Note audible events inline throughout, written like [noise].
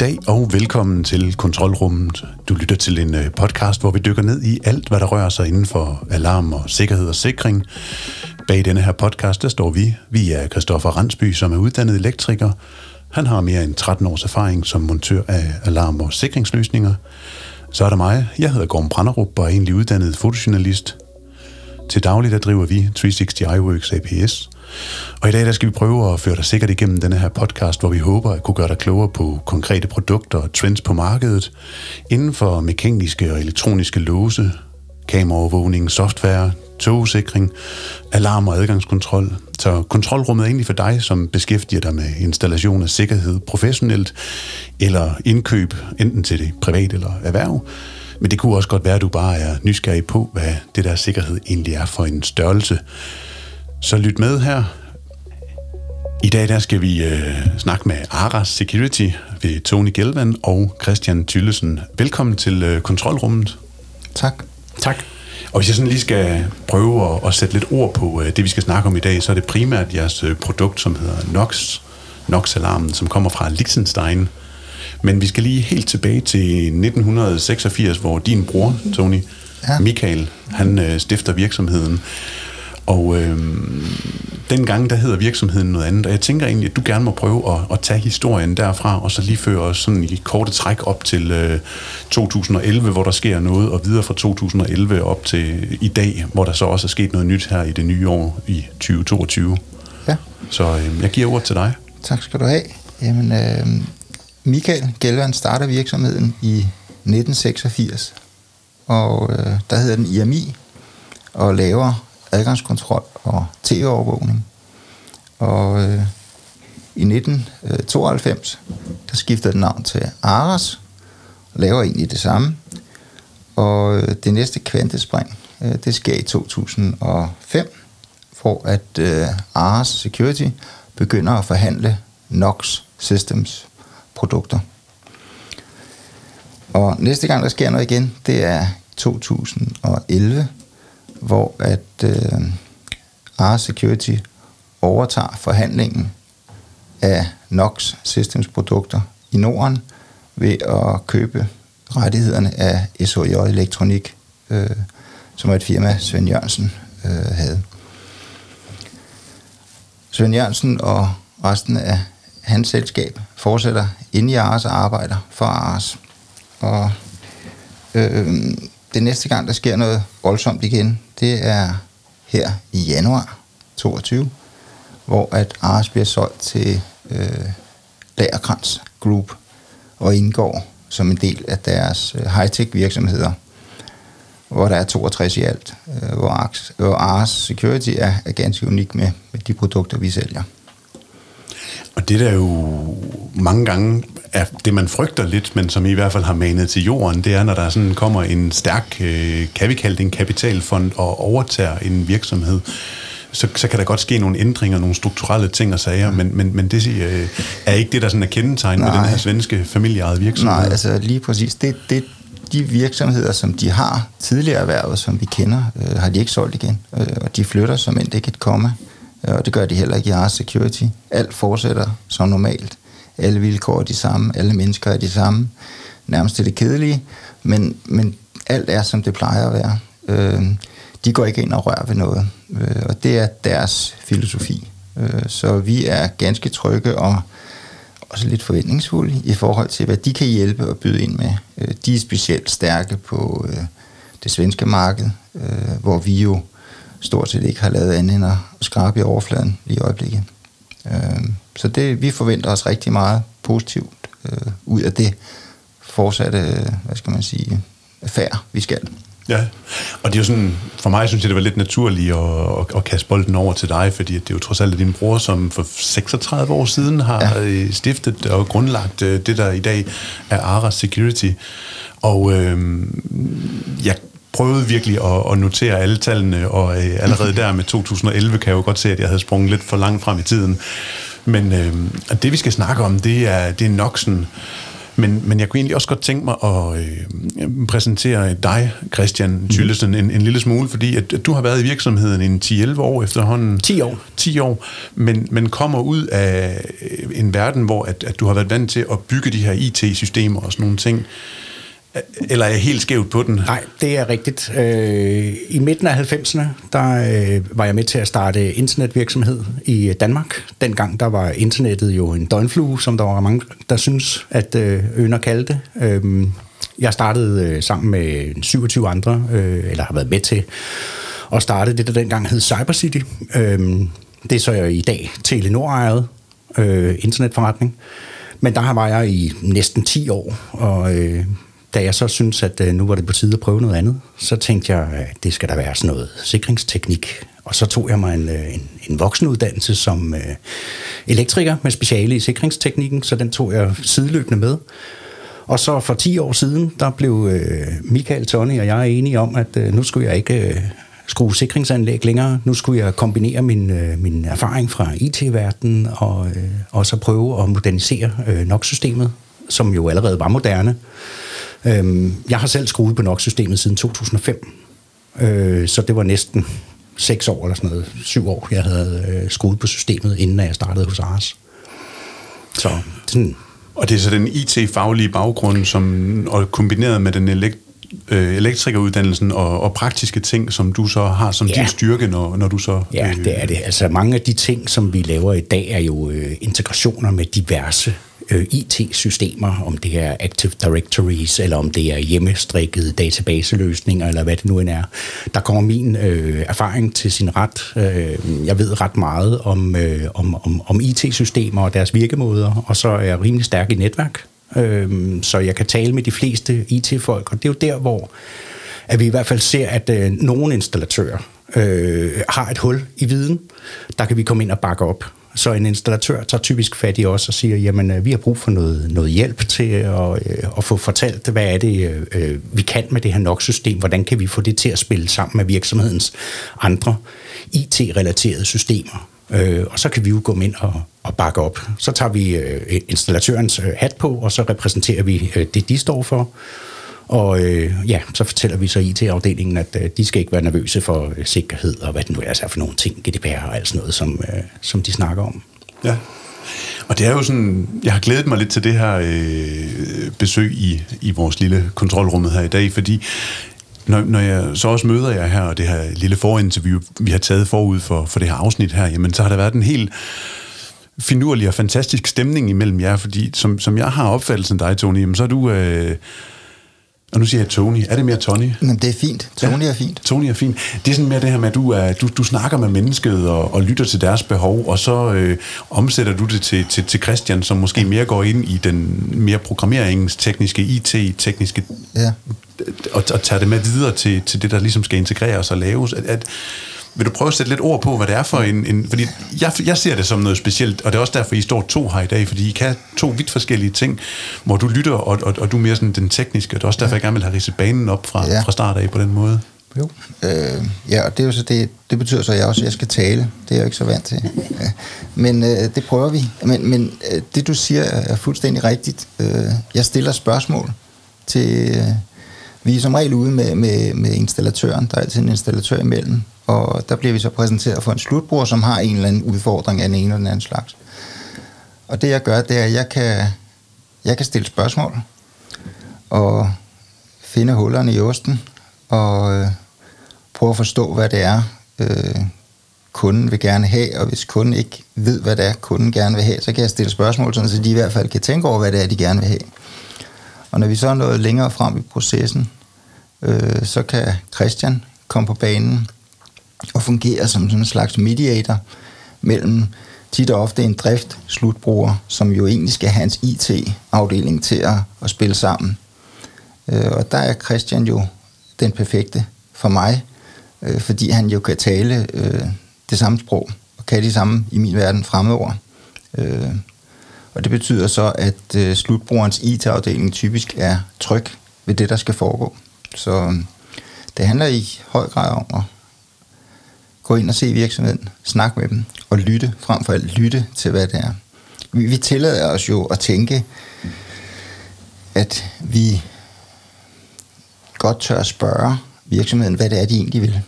dag og velkommen til Kontrolrummet. Du lytter til en øh, podcast, hvor vi dykker ned i alt, hvad der rører sig inden for alarm og sikkerhed og sikring. Bag denne her podcast, der står vi. Vi er Christoffer Randsby, som er uddannet elektriker. Han har mere end 13 års erfaring som montør af alarm- og sikringsløsninger. Så er der mig. Jeg hedder Gorm Branderup og er egentlig uddannet fotojournalist. Til daglig der driver vi 360 iWorks APS – og i dag der skal vi prøve at føre dig sikkert igennem denne her podcast, hvor vi håber at kunne gøre dig klogere på konkrete produkter og trends på markedet inden for mekaniske og elektroniske låse, kameraovervågning, software, togsikring, alarm og adgangskontrol. Så kontrolrummet er egentlig for dig, som beskæftiger dig med installation af sikkerhed professionelt eller indkøb, enten til det privat eller erhverv. Men det kunne også godt være, at du bare er nysgerrig på, hvad det der sikkerhed egentlig er for en størrelse. Så lyt med her. I dag der skal vi øh, snakke med Aras Security ved Tony Gelvan og Christian Tyllesen. Velkommen til øh, kontrolrummet. Tak. Tak. Og hvis jeg sådan lige skal prøve at, at sætte lidt ord på øh, det, vi skal snakke om i dag, så er det primært jeres øh, produkt, som hedder Nox, Nox-alarmen, som kommer fra Liechtenstein. Men vi skal lige helt tilbage til 1986, hvor din bror, Tony, ja. Michael, han øh, stifter virksomheden. Og øh, dengang, der hedder virksomheden noget andet, og jeg tænker egentlig, at du gerne må prøve at, at tage historien derfra, og så lige føre os sådan i korte træk op til øh, 2011, hvor der sker noget, og videre fra 2011 op til i dag, hvor der så også er sket noget nyt her i det nye år i 2022. Ja. Så øh, jeg giver ord til dig. Tak skal du have. Jamen, øh, Michael Gelvand starter virksomheden i 1986, og øh, der hedder den IMI, og laver adgangskontrol og tv-overvågning. Og øh, i 1992, øh, der skifter den navn til Aras, og laver egentlig det samme. Og øh, det næste kvantespring, øh, det sker i 2005, hvor at øh, Aras Security begynder at forhandle Nox Systems produkter. Og næste gang, der sker noget igen, det er 2011, hvor at øh, R Security overtager forhandlingen af Nox Systems produkter i Norden ved at købe rettighederne af SHJ Elektronik, øh, som er et firma, Svend Jørgensen øh, havde. Svend Jørgensen og resten af hans selskab fortsætter ind i Ars og arbejder for Ars. Og øh, det næste gang, der sker noget voldsomt igen, det er her i januar 22, hvor at Ars bliver solgt til øh, Lagerkrans Group og indgår som en del af deres øh, high-tech virksomheder, hvor der er 62 i alt, øh, hvor, Ars, hvor Ars Security er, er ganske unik med, med de produkter, vi sælger. Og det der er jo mange gange er det, man frygter lidt, men som i hvert fald har manet til jorden, det er, når der sådan kommer en stærk, øh, kan vi kalde det en kapitalfond, og overtager en virksomhed, så, så kan der godt ske nogle ændringer, nogle strukturelle ting og sager, men, men, men det øh, er ikke det, der sådan er kendetegnet med den her svenske familieejede virksomhed. Nej, altså lige præcis. Det, det, de virksomheder, som de har tidligere erhvervet, som vi kender, øh, har de ikke solgt igen, øh, og de flytter som end det kan komme, øh, og det gør de heller ikke i Ars Security. Alt fortsætter som normalt. Alle vilkår er de samme, alle mennesker er de samme. Nærmest til det kedelige, men, men alt er, som det plejer at være. Øh, de går ikke ind og rører ved noget, øh, og det er deres filosofi. Øh, så vi er ganske trygge og også lidt forventningsfulde i forhold til, hvad de kan hjælpe og byde ind med. Øh, de er specielt stærke på øh, det svenske marked, øh, hvor vi jo stort set ikke har lavet andet end at skrabe i overfladen lige i øjeblikket. Øh, så det, vi forventer os rigtig meget positivt øh, ud af det fortsatte, hvad skal man sige, affære, vi skal. Ja, og det er jo sådan, for mig synes jeg, det var lidt naturligt at, at, at kaste bolden over til dig, fordi det er jo trods alt din bror, som for 36 år siden har ja. Øh, stiftet og grundlagt øh, det, der i dag er Ara Security. Og øh, jeg prøvede virkelig at, at notere alle tallene, og øh, allerede der med 2011 kan jeg jo godt se, at jeg havde sprunget lidt for langt frem i tiden. Men øh, det, vi skal snakke om, det er, det er Noxen. Men, men jeg kunne egentlig også godt tænke mig at øh, præsentere dig, Christian Tyllesen, mm. en, en lille smule, fordi at, at du har været i virksomheden en 10-11 år efterhånden. 10 år. 10 år, men, men kommer ud af en verden, hvor at, at du har været vant til at bygge de her IT-systemer og sådan nogle ting. Eller er jeg helt skævt på den? Nej, det er rigtigt. Øh, I midten af 90'erne, der øh, var jeg med til at starte internetvirksomhed i Danmark. Dengang der var internettet jo en døgnflue, som der var mange, der synes, at øh, ønder kaldte. Øh, jeg startede øh, sammen med 27 andre, øh, eller har været med til at starte det, der dengang hed Cybercity. Det er så jeg i dag Telenor-ejet internetforretning. Men der var jeg i næsten 10 år, og da jeg så synes, at øh, nu var det på tide at prøve noget andet, så tænkte jeg, at det skal der være sådan noget sikringsteknik. Og så tog jeg mig en, øh, en, en voksenuddannelse som øh, elektriker med speciale i sikringsteknikken, så den tog jeg sideløbende med. Og så for 10 år siden, der blev øh, Michael, Tony og jeg enige om, at øh, nu skulle jeg ikke øh, skrue sikringsanlæg længere. Nu skulle jeg kombinere min, øh, min erfaring fra IT-verdenen og, øh, og så prøve at modernisere øh, NOx-systemet, som jo allerede var moderne. Øhm, jeg har selv skruet på NOx-systemet siden 2005, øh, så det var næsten seks år eller sådan noget, syv år, jeg havde øh, skruet på systemet, inden jeg startede hos Ars. Så sådan... Og det er så den IT-faglige baggrund, som og kombineret med den elekt øh, elektrikeruddannelsen og, og praktiske ting, som du så har som ja. din styrke, når, når du så... Ja, øh, det er det. Altså mange af de ting, som vi laver i dag, er jo øh, integrationer med diverse øh, IT-systemer, om det er Active Directories, eller om det er hjemmestrikkede databaseløsninger, eller hvad det nu end er. Der kommer min øh, erfaring til sin ret. Øh, jeg ved ret meget om, øh, om, om, om IT-systemer og deres virkemåder, og så er jeg rimelig stærk i netværk. Øh, så jeg kan tale med de fleste IT-folk, og det er jo der, hvor at vi i hvert fald ser, at øh, nogle installatører øh, har et hul i viden. Der kan vi komme ind og bakke op. Så en installatør tager typisk fat i os og siger, jamen øh, vi har brug for noget, noget hjælp til at, øh, at få fortalt, hvad er det, øh, øh vi kan med det her NOx-system, hvordan kan vi få det til at spille sammen med virksomhedens andre IT-relaterede systemer. Øh, og så kan vi jo gå ind og, og bakke op. Så tager vi øh, installatørens øh, hat på, og så repræsenterer vi øh, det, de står for. Og øh, ja, så fortæller vi så IT-afdelingen, at øh, de skal ikke være nervøse for øh, sikkerhed og hvad det nu er for nogle ting, GDPR og alt sådan noget, som, øh, som de snakker om. Ja. Og det er jo sådan, jeg har glædet mig lidt til det her øh, besøg i, i vores lille kontrolrummet her i dag, fordi når, når jeg så også møder jer her, og det her lille forinterview, vi har taget forud for, for det her afsnit her, jamen så har der været en helt finurlig og fantastisk stemning imellem jer, fordi som, som jeg har opfattelsen af dig, Tony, jamen, så er du... Øh, og nu siger jeg Tony. Er det mere Tony? Men det er fint. Tony ja, er fint. Tony er fint. Det er sådan mere det her med, at du, er, du, du snakker med mennesket og, og lytter til deres behov, og så øh, omsætter du det til, til, til Christian, som måske mere går ind i den mere programmeringstekniske, IT-tekniske, ja. og, og tager det med videre til, til det, der ligesom skal integreres og laves. At, at, vil du prøve at sætte lidt ord på, hvad det er for en... en fordi jeg, jeg ser det som noget specielt, og det er også derfor, I står to her i dag, fordi I kan to vidt forskellige ting, hvor du lytter, og, og, og du er mere sådan den tekniske, og det er også derfor, ja. jeg gerne vil have ridset banen op fra, ja. fra start af på den måde. Jo, øh, ja, og det, er jo så det, det betyder så, at jeg også jeg skal tale. Det er jeg jo ikke så vant til. [laughs] Men øh, det prøver vi. Men, men øh, det, du siger, er fuldstændig rigtigt. Øh, jeg stiller spørgsmål til... Øh, vi er som regel ude med, med, med installatøren. Der er altid en installatør imellem og der bliver vi så præsenteret for en slutbruger, som har en eller anden udfordring af en eller anden slags. Og det jeg gør, det er, at jeg kan, jeg kan stille spørgsmål, og finde hullerne i osten, og øh, prøve at forstå, hvad det er, øh, kunden vil gerne have, og hvis kunden ikke ved, hvad det er, kunden gerne vil have, så kan jeg stille spørgsmål, sådan, så de i hvert fald kan tænke over, hvad det er, de gerne vil have. Og når vi så er nået længere frem i processen, øh, så kan Christian komme på banen og fungerer som sådan en slags mediator mellem tit og ofte en drift slutbruger, som jo egentlig skal have hans IT-afdeling til at, at spille sammen. Øh, og der er Christian jo den perfekte for mig, øh, fordi han jo kan tale øh, det samme sprog, og kan de samme i min verden fremover. Øh, og det betyder så, at øh, slutbrugerens IT-afdeling typisk er tryg ved det, der skal foregå. Så øh, det handler i høj grad om at gå ind og se virksomheden, snak med dem og lytte, frem for alt lytte til, hvad det er. Vi, vi tillader os jo at tænke at vi godt tør spørge virksomheden, hvad det er, de egentlig vil.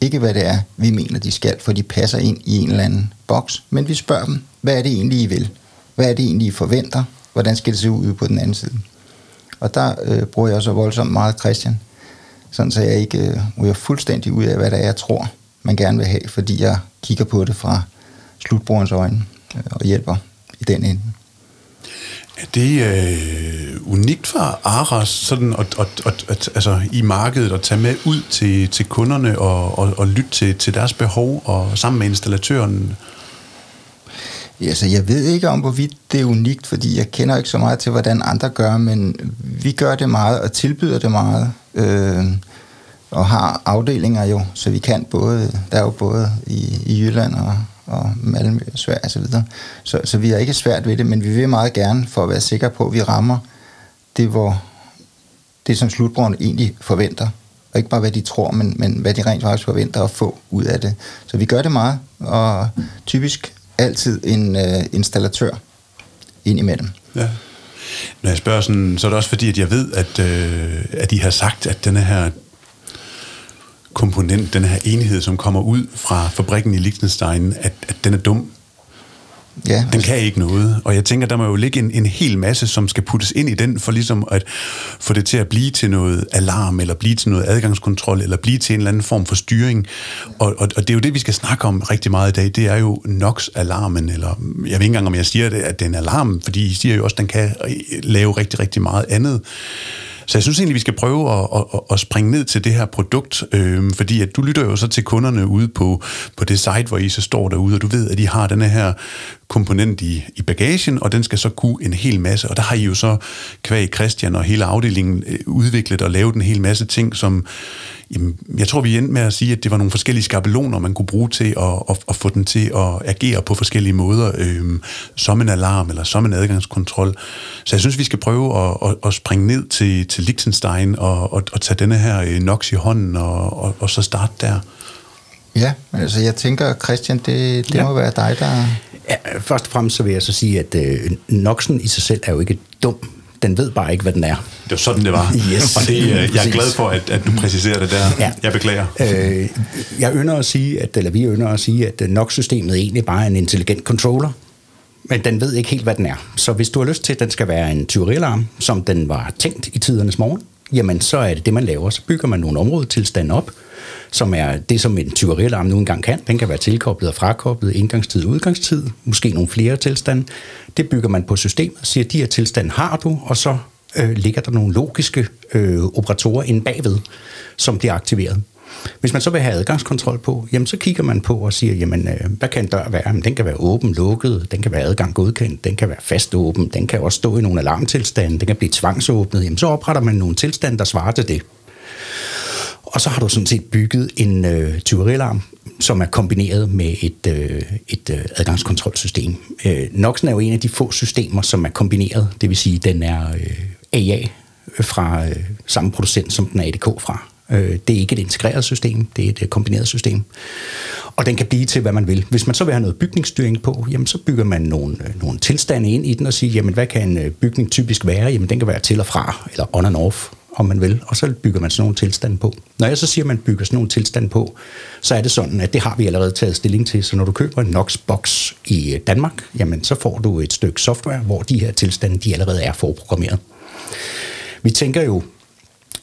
Ikke hvad det er, vi mener, de skal, for de passer ind i en eller anden boks, men vi spørger dem, hvad er det egentlig, I vil? Hvad er det egentlig, I forventer? Hvordan skal det se ud på den anden side? Og der øh, bruger jeg så voldsomt meget Christian, sådan så jeg ikke øh, ryger fuldstændig ud af, hvad det er, jeg tror, man gerne vil have, fordi jeg kigger på det fra slutbrugerens øjne øh, og hjælper i den ende. Er det øh, unikt for Aras sådan at, at, at, at, altså, i markedet at tage med ud til, til kunderne og, og, og lytte til, til deres behov og sammen med installatøren? Ja, så jeg ved ikke om, hvorvidt det er unikt, fordi jeg kender ikke så meget til, hvordan andre gør, men vi gør det meget og tilbyder det meget. Øh, og har afdelinger jo, så vi kan både, der er jo både i, i Jylland og, og Malmø og Sverige osv. Så, videre. så, så vi har ikke svært ved det, men vi vil meget gerne for at være sikre på, at vi rammer det, hvor det som slutbrugerne egentlig forventer. Og ikke bare, hvad de tror, men, men hvad de rent faktisk forventer at få ud af det. Så vi gør det meget, og typisk altid en øh, installatør ind imellem. Ja. Når jeg spørger sådan, så er det også fordi, at jeg ved, at, øh, at I har sagt, at denne her komponent, den her enhed, som kommer ud fra fabrikken i Liechtenstein, at, at den er dum. Ja, Den kan ikke noget. Og jeg tænker, der må jo ligge en, en hel masse, som skal puttes ind i den, for ligesom at få det til at blive til noget alarm, eller blive til noget adgangskontrol, eller blive til en eller anden form for styring. Og, og, og det er jo det, vi skal snakke om rigtig meget i dag. Det er jo NOx-alarmen, eller jeg ved ikke engang, om jeg siger det, at det er en alarm, fordi I siger jo også, at den kan lave rigtig, rigtig meget andet. Så jeg synes egentlig, vi skal prøve at, at, at springe ned til det her produkt, øh, fordi at du lytter jo så til kunderne ude på, på det site, hvor I så står derude, og du ved, at de har denne her komponent i, i bagagen, og den skal så kunne en hel masse. Og der har I jo så kvæg Christian og hele afdelingen øh, udviklet og lavet en hel masse ting, som jamen, jeg tror, vi endte med at sige, at det var nogle forskellige skabeloner, man kunne bruge til at, at, at få den til at agere på forskellige måder, øh, som en alarm eller som en adgangskontrol. Så jeg synes, vi skal prøve at, at, at springe ned til, til Liechtenstein og, og, og tage denne her øh, Nox i hånden og, og, og så starte der. Ja, altså jeg tænker, Christian, det, det ja. må være dig, der... Ja, først og fremmest så vil jeg så sige, at øh, Noxen i sig selv er jo ikke dum. Den ved bare ikke, hvad den er. Det var sådan, det var. Yes. Og det, øh, jeg er glad for, at, at du præciserer det der. Ja. Jeg beklager. Øh, jeg ynder at sige, at, eller vi ynder at sige, at NOx-systemet egentlig bare er en intelligent controller, men den ved ikke helt, hvad den er. Så hvis du har lyst til, at den skal være en tyverialarm, som den var tænkt i tidernes morgen, jamen så er det det, man laver. Så bygger man nogle områdetilstande op, som er det, som en tyverialarm nu engang kan. Den kan være tilkoblet og frakoblet, indgangstid og udgangstid, måske nogle flere tilstande. Det bygger man på systemet, siger, de her tilstande har du, og så øh, ligger der nogle logiske øh, operatorer inde bagved, som bliver aktiveret. Hvis man så vil have adgangskontrol på, jamen så kigger man på og siger, jamen øh, hvad kan en dør være? Jamen, den kan være åben, lukket, den kan være adgang godkendt, den kan være fast åben, den kan også stå i nogle alarmtilstande, den kan blive tvangsåbnet. Jamen så opretter man nogle tilstande, der svarer til det. Og så har du sådan set bygget en øh, tyverialarm, som er kombineret med et, øh, et øh, adgangskontrolsystem. Øh, Noxen er jo en af de få systemer, som er kombineret, det vil sige, den er øh, AA fra øh, samme producent, som den er ADK fra. Øh, det er ikke et integreret system, det er et øh, kombineret system. Og den kan blive til, hvad man vil. Hvis man så vil have noget bygningsstyring på, jamen så bygger man nogle, øh, nogle tilstande ind i den og siger, jamen hvad kan en øh, bygning typisk være? Jamen den kan være til og fra, eller on and off, om man vil, og så bygger man sådan nogle tilstande på. Når jeg så siger, at man bygger sådan nogle tilstande på, så er det sådan, at det har vi allerede taget stilling til, så når du køber en Nox-box i Danmark, jamen så får du et stykke software, hvor de her tilstande, de allerede er forprogrammeret. Vi tænker jo,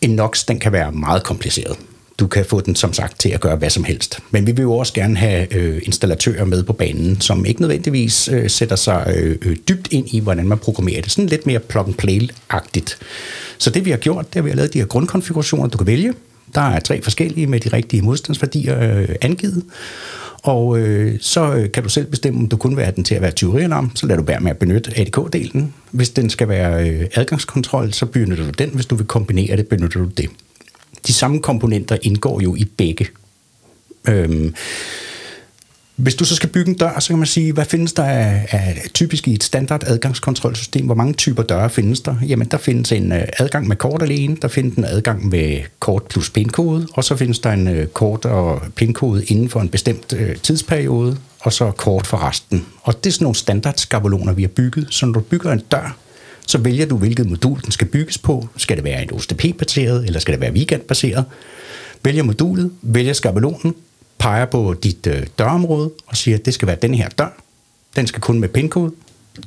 en Nox, den kan være meget kompliceret. Du kan få den, som sagt, til at gøre hvad som helst. Men vi vil jo også gerne have øh, installatører med på banen, som ikke nødvendigvis øh, sætter sig øh, øh dybt ind i, hvordan man programmerer det. Sådan lidt mere plug-and-play-agtigt. Så det vi har gjort, det er, at vi har lavet de her grundkonfigurationer, du kan vælge. Der er tre forskellige med de rigtige modstandsværdier øh, angivet. Og øh, så øh, kan du selv bestemme, om du kun vil have den til at være tyverialarm, så lader du være med at benytte ADK-delen. Hvis den skal være øh, adgangskontrol, så benytter du den. Hvis du vil kombinere det, benytter du det. De samme komponenter indgår jo i begge. Øhm, hvis du så skal bygge en dør, så kan man sige, hvad findes der af, af typisk i et standard adgangskontrolsystem? Hvor mange typer døre findes der? Jamen, der findes en øh, adgang med kort alene, der findes en adgang med kort plus pinkode, og så findes der en øh, kort og pinkode inden for en bestemt øh, tidsperiode, og så kort for resten. Og det er sådan nogle standardskabeloner, vi har bygget, så når du bygger en dør, Så vælger du, hvilket modul den skal bygges på. Skal det være en OSTP-baseret, eller skal det være weekend-baseret? Vælger modulet, vælger skabelonen, peger på dit øh, dørområde og siger, at det skal være den her dør. Den skal kun med pinkode.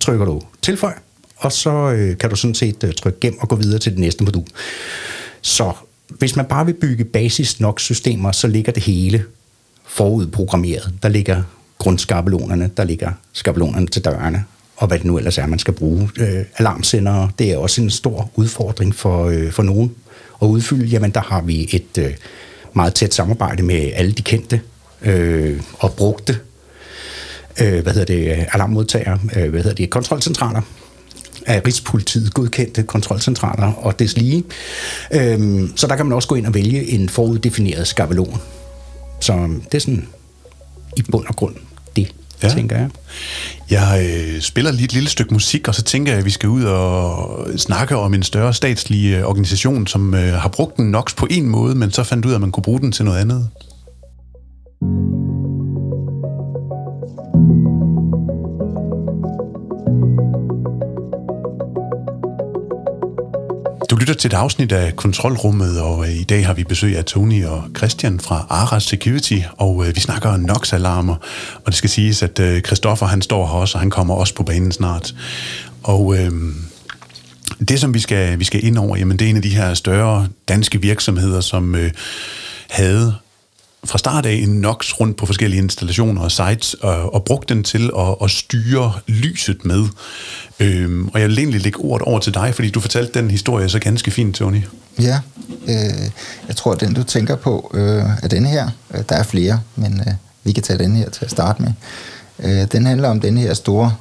Trykker du tilføj, og så øh, kan du sådan set øh, trykke gem og gå videre til det næste modul. Så hvis man bare vil bygge basis nok systemer, så ligger det hele forudprogrammeret. Der ligger grundskabelonerne, der ligger skabelonerne til dørene, og hvad det nu ellers er, man skal bruge. Øh, alarmsendere, det er også en stor udfordring for, øh, for nogen at udfylde. Jamen, der har vi et øh, meget tæt samarbejde med alle de kendte øh, og brugte øh, hvad hedder det, alarmmodtagere, øh, hvad hedder det, kontrolcentraler, af Rigspolitiet godkendte kontrolcentraler og deslige. Øhm, så der kan man også gå ind og vælge en foruddefineret skabelon. Så det er sådan i bund og grund ja. tænker jeg. Jeg øh, spiller lige et lille stykke musik, og så tænker jeg, at vi skal ud og snakke om en større statslig øh, organisation, som øh, har brugt den NOx på en måde, men så fandt ud af, at man kunne bruge den til noget andet. Du lytter til et afsnit af Kontrolrummet, og øh, i dag har vi besøg af Tony og Christian fra Aras Security, og øh, vi snakker NOx-alarmer. Og det skal siges, at øh, Christoffer han står her også, og han kommer også på banen snart. Og øh, det, som vi skal, vi skal ind over, jamen, det er en af de her større danske virksomheder, som øh, havde fra start af en NOx rundt på forskellige installationer og sites, og, og brugt den til at, at styre lyset med. Øhm, og jeg vil egentlig lægge ordet over til dig, fordi du fortalte den historie så ganske fint, Tony. Ja, øh, jeg tror, at den du tænker på øh, er den her. Øh, der er flere, men øh, vi kan tage den her til at starte med. Øh, den handler om den her store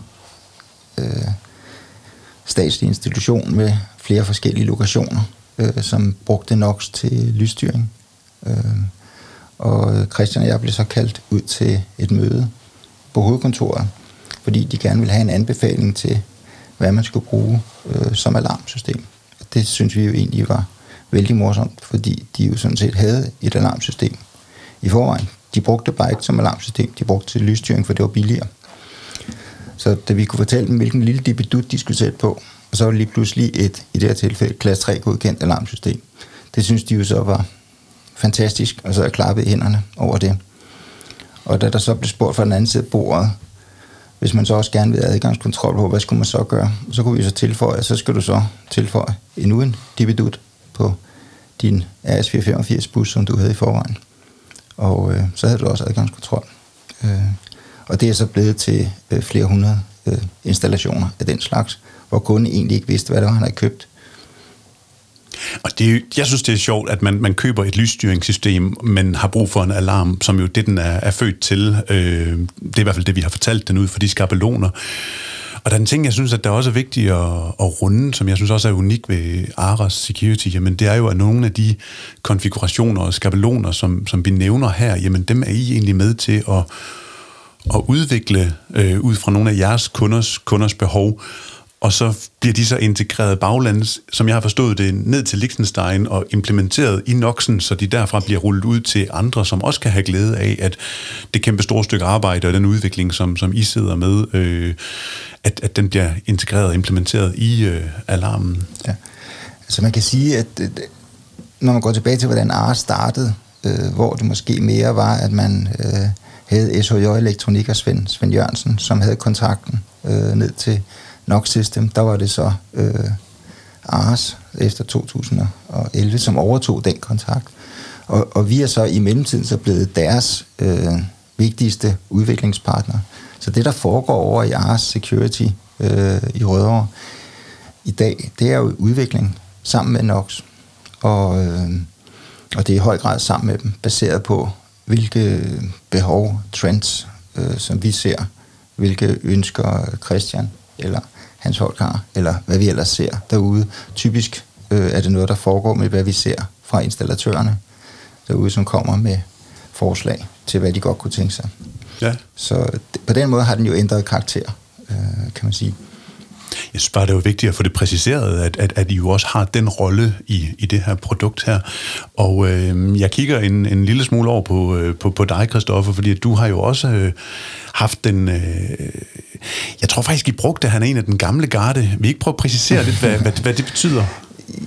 øh, statslige institution med flere forskellige lokationer, øh, som brugte NOx til lysstyring. Øh, og øh, Christian og jeg blev så kaldt ud til et møde på hovedkontoret, fordi de gerne ville have en anbefaling til, hvad man skulle bruge øh, som alarmsystem. Det synes vi jo egentlig var vældig morsomt, fordi de jo sådan set havde et alarmsystem i forvejen. De brugte bare ikke som alarmsystem, de brugte til lysstyring, for det var billigere. Så da vi kunne fortælle dem, hvilken lille debidut de skulle sætte på, og så var det lige pludselig et, i det her tilfælde, klasse 3 godkendt alarmsystem. Det synes de jo så var fantastisk, og så jeg i hænderne over det. Og da der så blev spurgt fra den anden side af bordet, hvis man så også gerne vil have adgangskontrol på, hvad skulle man så gøre? Så kunne vi så tilføje, så skal du så tilføje endnu en dibidut på din RS485 bus, som du havde i forvejen. Og øh, så havde du også adgangskontrol. Øh, og det er så blevet til øh, flere hundrede øh, installationer af den slags, hvor kunden egentlig ikke vidste, hvad det var, han havde købt. Og det, jeg synes, det er sjovt, at man, man køber et lysstyringssystem, men har brug for en alarm, som jo det, den er, er født til. Øh, det er i hvert fald det, vi har fortalt den ud for de skabeloner. Og der er en ting, jeg synes, at det også er vigtigt at, at runde, som jeg synes også er unik ved Aras Security, jamen det er jo, at nogle af de konfigurationer og skabeloner, som, som vi nævner her, jamen dem er I egentlig med til at, at udvikle øh, ud fra nogle af jeres kunders, kunders behov og så bliver de så integreret baglands, som jeg har forstået det, ned til Liechtenstein og implementeret i Noxen, så de derfra bliver rullet ud til andre, som også kan have glæde af, at det kæmpe store stykke arbejde og den udvikling, som, som I sidder med, øh, at, at den bliver integreret og implementeret i øh, alarmen. Ja. Altså man kan sige, at øh, når man går tilbage til, hvordan AR startede, øh, hvor det måske mere var, at man øh, havde SHJ Elektronik og Svend, Svend Jørgensen, som havde kontakten øh, ned til NOx System, der var det så øh, Ars efter 2011, som overtog den kontrakt. Og, og vi er så i mellemtiden så blevet deres øh, vigtigste udviklingspartner. Så det, der foregår over i Ars Security øh, i Rødovre i dag, det er jo udvikling sammen med Nox. Og, øh, og det er i høj grad sammen med dem, baseret på, hvilke behov, trends, øh, som vi ser, hvilke ønsker Christian eller hans folk har, eller hvad vi ellers ser derude. Typisk øh, er det noget, der foregår med, hvad vi ser fra installatørerne derude, som kommer med forslag til, hvad de godt kunne tænke sig. Ja. Så på den måde har den jo ændret karakter, øh, kan man sige. Jeg synes bare, det er jo vigtigt at få det præciseret, at, at, at I jo også har den rolle i, i det her produkt her. Og øh, jeg kigger en, en lille smule over på, øh, på, på dig, Christoffer, fordi du har jo også øh, haft den... Øh, jeg tror faktisk, I brugte, at han er en af den gamle garde. Vi ikke prøve at præcisere lidt, hvad, hvad, hvad det betyder? [laughs]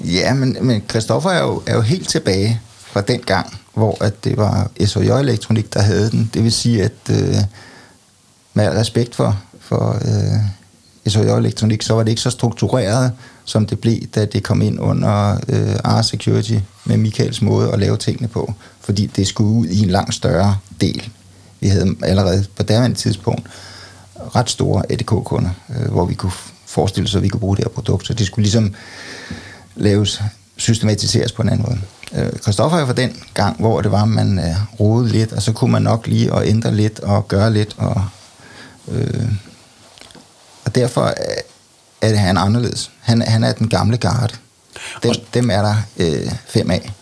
Ja, men, men Christoffer er jo, er jo helt tilbage fra den gang, hvor at det var SHJ Elektronik, der havde den. Det vil sige, at øh, med respekt for, for øh, SHJ Elektronik, så var det ikke så struktureret, som det blev, da det kom ind under øh, R Security med Michaels måde at lave tingene på. Fordi det skulle ud i en langt større del. Vi havde allerede på daværende tidspunkt ret store ADK-kunder, øh, hvor vi kunne forestille os, at vi kunne bruge det her produkt. Så det skulle ligesom laves, systematiseres på en anden måde. Øh, Christoffer er fra den gang, hvor det var, at man øh, rodede lidt, og så kunne man nok lige og ændre lidt og gøre lidt. Og, øh, og derfor er det han anderledes. Han, han er den gamle garde. Dem, dem er der øh, fem af.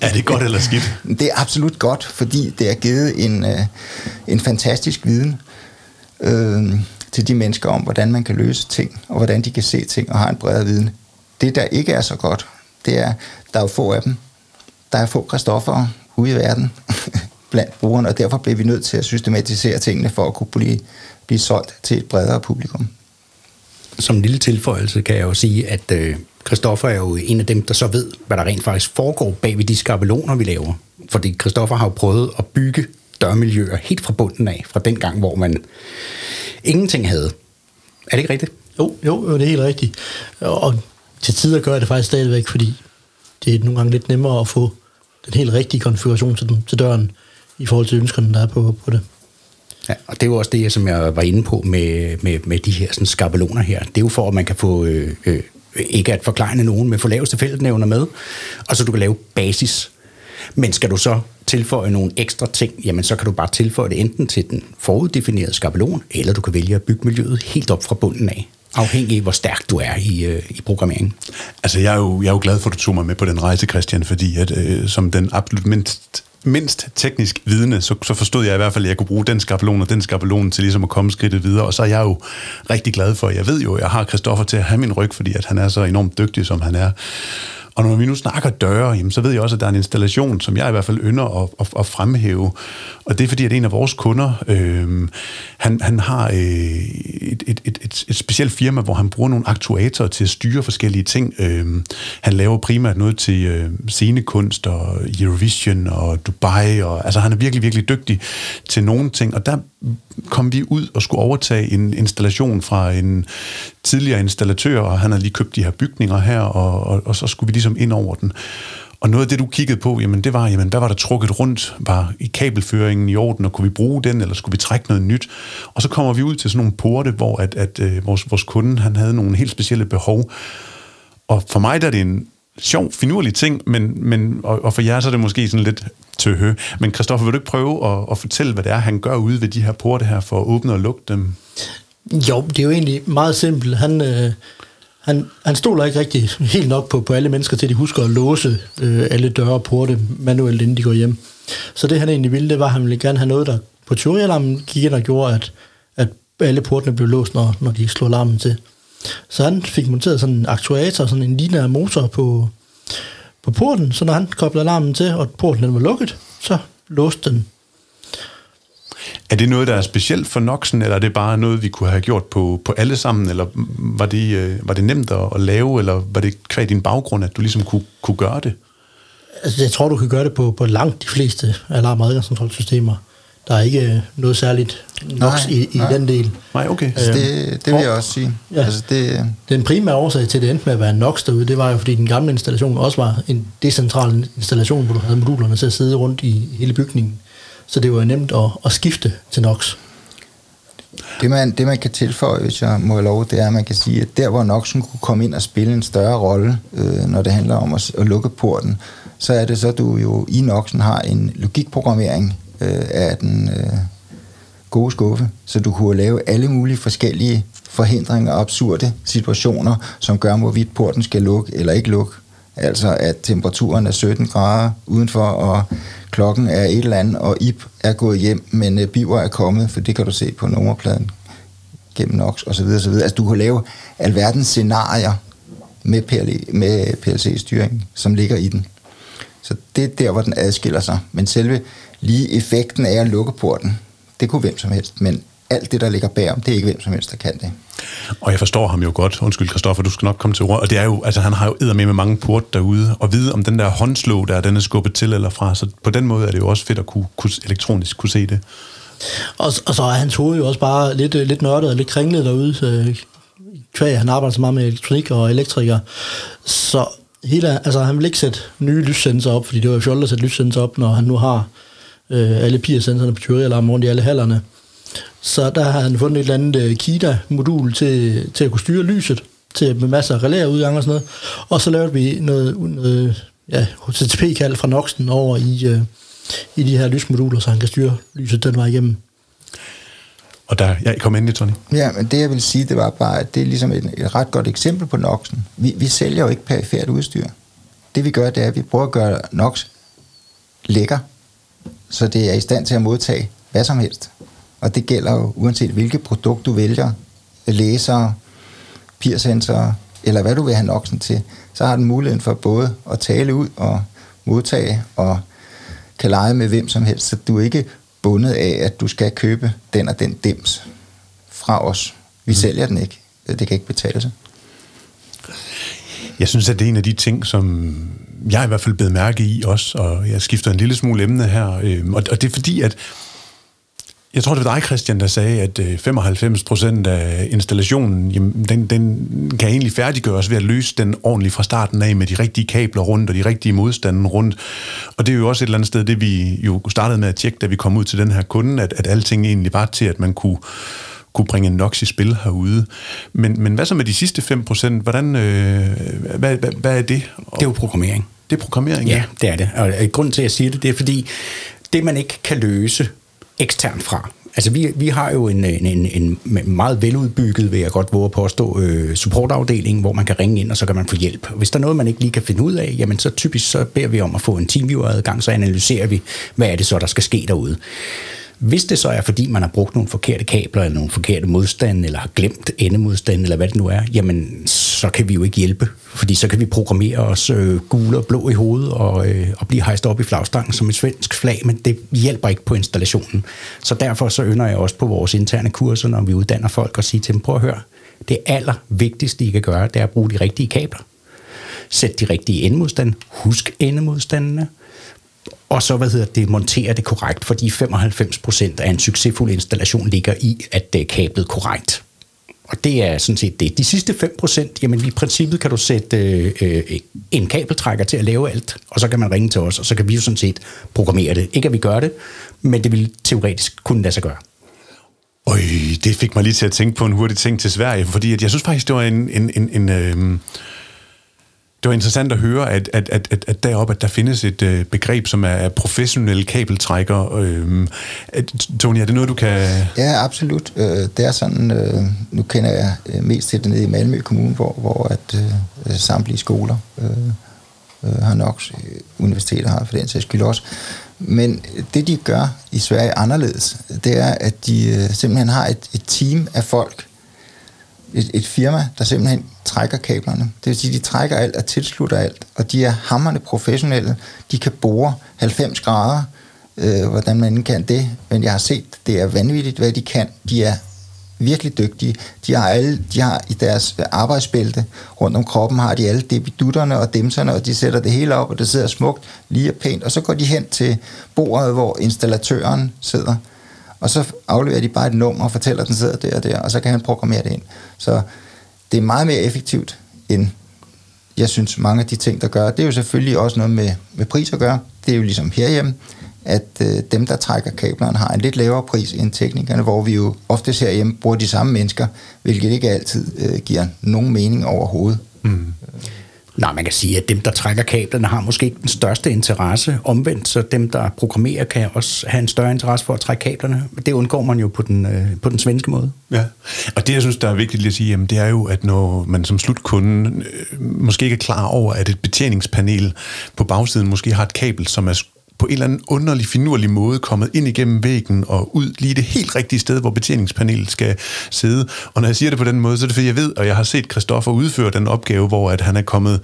er det godt eller skidt? [laughs] Det er absolut godt, fordi det har givet en, øh, en fantastisk viden øh, til de mennesker om, hvordan man kan løse ting, og hvordan de kan se ting og har en bredere viden. Det, der ikke er så godt, det er, der er jo få af dem. Der er få kristoffer ude i verden [laughs] blandt brugerne, og derfor bliver vi nødt til at systematisere tingene for at kunne blive, blive solgt til et bredere publikum som en lille tilføjelse kan jeg jo sige, at øh, Christoffer er jo en af dem, der så ved, hvad der rent faktisk foregår bag ved de skabeloner, vi laver. Fordi Christoffer har jo prøvet at bygge dørmiljøer helt fra bunden af, fra den gang, hvor man ingenting havde. Er det ikke rigtigt? Jo, jo, det er helt rigtigt. Og til tider gør jeg det faktisk stadigvæk, fordi det er nogle gange lidt nemmere at få den helt rigtige konfiguration til, den, til døren, i forhold til ønskerne, der er på, på det. Ja, og det er jo også det, som jeg var inde på med, med, med de her sådan, skabeloner her. Det er jo for, at man kan få, øh, øh, ikke at forklare nogen, men få laveste fællesnævner med, og så du kan lave basis. Men skal du så tilføje nogle ekstra ting, jamen så kan du bare tilføje det enten til den foruddefinerede skabelon, eller du kan vælge at bygge miljøet helt op fra bunden af afhængig af, hvor stærk du er i, øh, i programmeringen. Altså, jeg er, jo, jeg er jo glad for, at du tog mig med på den rejse, Christian, fordi at, øh, som den absolut mindst mindst teknisk vidne, så, så forstod jeg i hvert fald, at jeg kunne bruge den skabelon og den skabelon til ligesom at komme skridtet videre. Og så er jeg jo rigtig glad for, jeg ved jo, at jeg har Christoffer til at have min ryg, fordi at han er så enormt dygtig, som han er. Og når vi nu snakker døre, jamen, så ved jeg også, at der er en installation, som jeg i hvert fald ynder at, at, at fremhæve. Og det er fordi, at en af vores kunder, øh, han, han har øh, et, et, et, et, et specielt firma, hvor han bruger nogle aktuatorer til at styre forskellige ting. Øh, han laver primært noget til øh, scenekunst og Eurovision og Dubai. Og, altså han er virkelig, virkelig dygtig til nogle ting. Og der kom vi ud og skulle overtage en installation fra en tidligere installatør, og han havde lige købt de her bygninger her, og, og, og så skulle vi ligesom ind over den. Og noget af det, du kiggede på, jamen det var, jamen hvad var der trukket rundt? Var i kabelføringen i orden, og kunne vi bruge den, eller skulle vi trække noget nyt? Og så kommer vi ud til sådan nogle porte, hvor at, at, øh, vores, vores kunde, han havde nogle helt specielle behov. Og for mig der er det en sjov, finurlig ting, men, men, og, og for jer så er det måske sådan lidt tøhø. Men Christoffer, vil du ikke prøve at, at fortælle, hvad det er, han gør ude ved de her porte her, for at åbne og lukke dem? Jo, det er jo egentlig meget simpelt. Han, øh, han, han stoler ikke rigtig helt nok på, på alle mennesker til, at de husker at låse øh, alle døre og porte manuelt, inden de går hjem. Så det han egentlig ville, det var, at han ville gerne have noget, der på teorialarmen gik ind og gjorde, at, at alle portene blev låst, når, når de slog alarmen til. Så han fik monteret sådan en aktuator, sådan en lineær motor på, på porten, så når han koblede alarmen til, og porten den var lukket, så låste den. Er det noget, der er specielt for Noxen, eller er det bare noget, vi kunne have gjort på, på alle sammen, eller var det, øh, var det nemt at, at lave, eller var det kvad din baggrund, at du ligesom kunne, kunne gøre det? Altså, jeg tror, du kan gøre det på, på langt de fleste alarm- og adgangskontrolsystemer. Der er ikke noget særligt NOx i, i den del. Nej, okay. Altså, det, det vil jeg også sige. Ja. Altså, det, den primære årsag til, at det endte med at være NOx derude, det var jo, fordi den gamle installation også var en decentral installation, hvor du havde modulerne til at sidde rundt i hele bygningen. Så det var nemt at, at skifte til NOx. Det man, det man kan tilføje, hvis jeg må have lov, det er, at man kan sige, at der hvor Noxen kunne komme ind og spille en større rolle, øh, når det handler om at, at lukke porten, så er det så, at du jo i Noxen har en logikprogrammering øh, af den øh, gode skuffe, så du kunne lave alle mulige forskellige forhindringer og absurde situationer, som gør, hvorvidt porten skal lukke eller ikke lukke. Altså at temperaturen er 17 grader udenfor, og klokken er et eller andet, og Ip er gået hjem, men øh, Biver er kommet, for det kan du se på nummerpladen gennem NOx og så videre, så videre. Altså du kan lave alverdens scenarier med, PL, med PLC-styring, som ligger i den. Så det er der, hvor den adskiller sig. Men selve lige effekten af at lukke porten, det kunne hvem som helst, men alt det, der ligger bagom, det er ikke hvem som helst, der kan det. Og jeg forstår ham jo godt. Undskyld, Kristoffer, du skal nok komme til ord. Og det er jo, altså han har jo med med mange port derude, og vide om den der håndslå, der er den er skubbet til eller fra. Så på den måde er det jo også fedt at kunne, kunne elektronisk kunne se det. Og, og så er hans hoved jo også bare lidt, øh, lidt nørdet og lidt kringlet derude. Øh, kvæg, han arbejder så meget med elektronik og elektriker. Så hele, altså, han vil ikke sætte nye lyssensorer op, fordi det var jo fjollet at sætte lyssensorer op, når han nu har øh, alle PIA-sensorerne på tyverialarm rundt i alle hallerne. Så der har han fundet et eller andet øh, KIDA-modul til, til at kunne styre lyset, til med masser af relæerudgang og sådan noget. Og så lavede vi noget, noget ja, HTTP-kald fra Noxen over i, øh, i de her lysmoduler, så han kan styre lyset den vej igennem. Og der, ja, kom ind i, Tony. Ja, men det jeg vil sige, det var bare, at det er ligesom et, et ret godt eksempel på Noxen. Vi, vi sælger jo ikke perifært udstyr. Det vi gør, det er, at vi prøver at gøre Nox lækker, så det er i stand til at modtage hvad som helst. Og det gælder jo uanset hvilket produkt du vælger, læser, peersensorer, eller hvad du vil have Noxen til, så har den muligheden for både at tale ud og modtage og kan lege med hvem som helst, så du er ikke bundet af, at du skal købe den og den dims fra os. Vi mm. sælger den ikke. Det kan ikke betale sig. Jeg synes, at det er en af de ting, som jeg i hvert fald blevet mærke i også, og jeg skifter en lille smule emne her, øh, og det er fordi, at jeg tror, det var dig, Christian, der sagde, at øh, 95 procent af installationen, jamen, den, den kan egentlig færdiggøres ved at løse den ordentligt fra starten af med de rigtige kabler rundt og de rigtige modstande rundt. Og det er jo også et eller andet sted, det vi jo startede med at tjekke, da vi kom ud til den her kunde, at, at alting egentlig var til, at man kunne kunne bringe NOx i spil herude. Men, men hvad så med de sidste 5 procent? Hvordan, øh, hvad, hvad, hvad er det? Det er jo programmering. Det er programmering, ja. Det er det. Og grunden til, at jeg siger det, det er fordi, det man ikke kan løse eksternt fra. Altså, vi, vi har jo en, en, en, en meget veludbygget, vil jeg godt våge at påstå, øh, supportafdeling, hvor man kan ringe ind, og så kan man få hjælp. Hvis der er noget, man ikke lige kan finde ud af, jamen så typisk så beder vi om at få en teamviewer-adgang, så analyserer vi, hvad er det så, der skal ske derude. Hvis det så er, fordi man har brugt nogle forkerte kabler, eller nogle forkerte modstande, eller har glemt endemodstanden, eller hvad det nu er, jamen, så kan vi jo ikke hjælpe. Fordi så kan vi programmere os øh, gule og blå i hovedet, og, øh, og blive hejst op i flagstangen som et svensk flag, men det hjælper ikke på installationen. Så derfor så ynder jeg også på vores interne kurser, når vi uddanner folk, og sige til dem, prøv at høre, det allervigtigste, I kan gøre, det er at bruge de rigtige kabler. Sæt de rigtige endemodstande. Husk endemodstandene og så hvad hedder det, montere det korrekt, fordi 95% af en succesfuld installation ligger i, at det er kablet korrekt. Og det er sådan set det. De sidste 5%, jamen i princippet kan du sætte øh, øh, en kabeltrækker til at lave alt, og så kan man ringe til os, og så kan vi jo sådan set programmere det. Ikke at vi gør det, men det vil teoretisk kunne lade sig gøre. Øj, det fik mig lige til at tænke på en hurtig ting til Sverige, fordi at jeg synes faktisk, det var en, en, en, en øh, det var interessant at høre, at, at, at, at, at deroppe, at der findes et øh, begreb, som er professionelle kabeltrækker. Øh, Tony, er det noget, du kan... Ja, absolut. Øh, det er sådan, øh, nu kender jeg øh, mest til det nede i Malmø Kommune, hvor, hvor at øh, samtlige skoler øh, øh, har nok, øh, universiteter har for den sags skyld også. Men det, de gør i Sverige anderledes, det er, at de øh, simpelthen har et, et team af folk, et, et firma, der simpelthen trækker kablerne. Det vil sige, de trækker alt og tilslutter alt, og de er hammerne professionelle. De kan bore 90 grader, øh, hvordan man kan det, men jeg har set, det er vanvittigt, hvad de kan. De er virkelig dygtige. De har, alle, de har i deres arbejdsbælte rundt om kroppen, har de alle debidutterne og demserne, og de sætter det hele op, og det sidder smukt, lige og pænt, og så går de hen til bordet, hvor installatøren sidder, og så afleverer de bare et nummer og fortæller, at den sidder der og der, og så kan han programmere det ind. Så det er meget mere effektivt, end jeg synes mange af de ting, der gør. Det er jo selvfølgelig også noget med, med pris at gøre. Det er jo ligesom herhjemme, at øh, dem, der trækker kablerne, har en lidt lavere pris end teknikerne, hvor vi jo ofte herhjemme bruger de samme mennesker, hvilket ikke altid øh, giver nogen mening overhovedet. Mm. Nej, man kan sige, at dem, der trækker kablerne, har måske ikke den største interesse. Omvendt, så dem, der programmerer, kan også have en større interesse for at trække kablerne. Det undgår man jo på den, øh, på den svenske måde. Ja, og det, jeg synes, der er vigtigt at sige, jamen, det er jo, at når man som slutkunde øh, måske ikke er klar over, at et betjeningspanel på bagsiden måske har et kabel, som er på en eller anden underlig, finurlig måde kommet ind igennem væggen og ud lige det helt rigtige sted, hvor betjeningspanelet skal sidde. Og når jeg siger det på den måde, så er det fordi, jeg ved, og jeg har set Christoffer udføre den opgave, hvor at han er kommet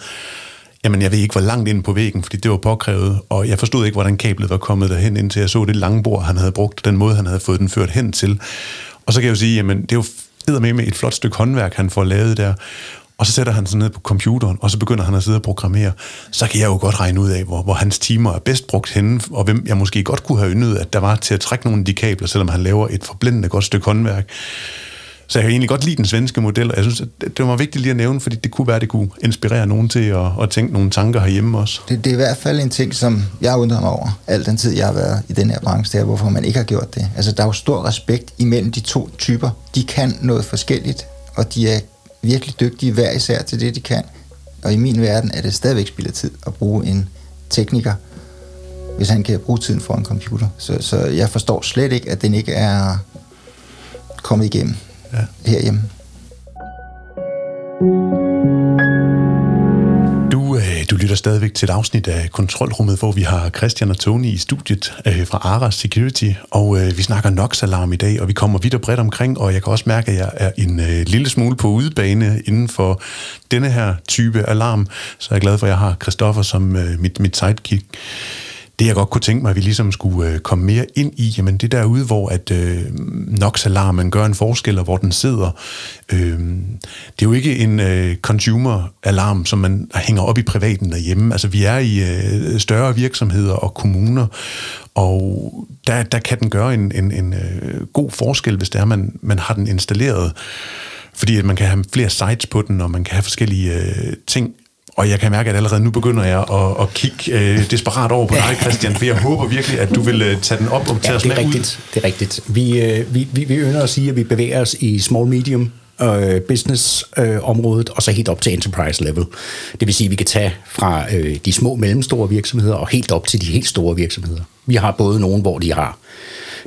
Jamen, jeg ved ikke, hvor langt ind på væggen, fordi det var påkrævet, og jeg forstod ikke, hvordan kablet var kommet derhen, indtil jeg så det lange bord, han havde brugt, den måde, han havde fået den ført hen til. Og så kan jeg jo sige, jamen det er jo med med et flot stykke håndværk, han får lavet der. Og så sætter han sig ned på computeren, og så begynder han at sidde og programmere. Så kan jeg jo godt regne ud af, hvor, hvor hans timer er bedst brugt henne, og hvem jeg måske godt kunne have yndet, at der var til at trække nogle af de kabler, selvom han laver et forblændende godt stykke håndværk. Så jeg kan egentlig godt lide den svenske model, og jeg synes, at det var vigtigt lige at nævne, fordi det kunne være, at det kunne inspirere nogen til at, at tænke nogle tanker herhjemme også. Det, det er i hvert fald en ting, som jeg undrer mig over, al den tid, jeg har været i den her branche, der, hvorfor man ikke har gjort det. Altså, der er jo stor respekt imellem de to typer. De kan noget forskelligt, og de er virkelig dygtige hver især til det, de kan. Og i min verden er det stadigvæk spillet tid at bruge en tekniker, hvis han kan bruge tiden for en computer. Så, så jeg forstår slet ikke, at den ikke er kommet igennem ja. herhjemme. Øh, du lytter stadigvæk til et afsnit af Kontrolrummet, hvor vi har Christian og Tony i studiet øh, fra Aras Security, og øh, vi snakker NOx-alarm i dag, og vi kommer vidt og bredt omkring, og jeg kan også mærke, at jeg er en øh, lille smule på udebane inden for denne her type alarm, så jeg er glad for, at jeg har Christoffer som øh, mit, mit sidekick det jeg godt kunne tænke mig, at vi ligesom skulle øh, komme mere ind i, jamen det derude, hvor at øh, NOx-alarmen gør en forskel, og hvor den sidder. Øh, det er jo ikke en øh, consumer-alarm, som man hænger op i privaten derhjemme. Altså vi er i øh, større virksomheder og kommuner, og der, der kan den gøre en, en, en øh, god forskel, hvis det er, man, man har den installeret. Fordi at man kan have flere sites på den, og man kan have forskellige øh, ting og jeg kan mærke, at allerede nu begynder jeg at, at kigge øh, desperat over på dig, Christian, for jeg håber virkelig, at du vil øh, tage den op og tage ja, os med rigtigt, ud. Det er rigtigt. Vi, øh, vi, vi, vi ønsker at sige, at vi bevæger os i small-medium øh, business-området, øh, og så helt op til enterprise level. Det vil sige, at vi kan tage fra øh, de små mellemstore virksomheder og helt op til de helt store virksomheder. Vi har både nogen, hvor de har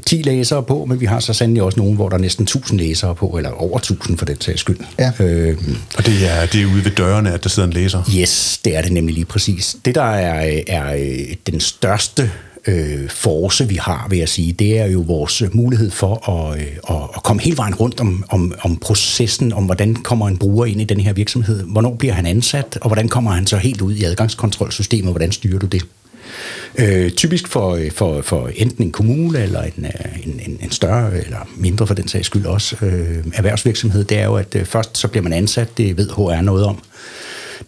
10 læsere på, men vi har så sandelig også nogen, hvor der er næsten 1000 læsere på, eller over 1000 for den sags skyld. Ja. Øh, og det er, det er ude ved dørene, at der sidder en læser? Yes, det er det nemlig lige præcis. Det, der er, er øh, den største øh, force, vi har, vil jeg sige, det er jo vores mulighed for at, øh, at, at komme hele vejen rundt om, om, om processen, om hvordan kommer en bruger ind i den her virksomhed, hvornår bliver han ansat, og hvordan kommer han så helt ud i adgangskontrolsystemet, hvordan styrer du det? Øh, typisk for, øh, for, for enten en kommune eller en, øh, en, en, en større eller mindre for den sags skyld også øh, erhvervsvirksomhed, det er jo, at øh, først så bliver man ansat, det ved HR noget om.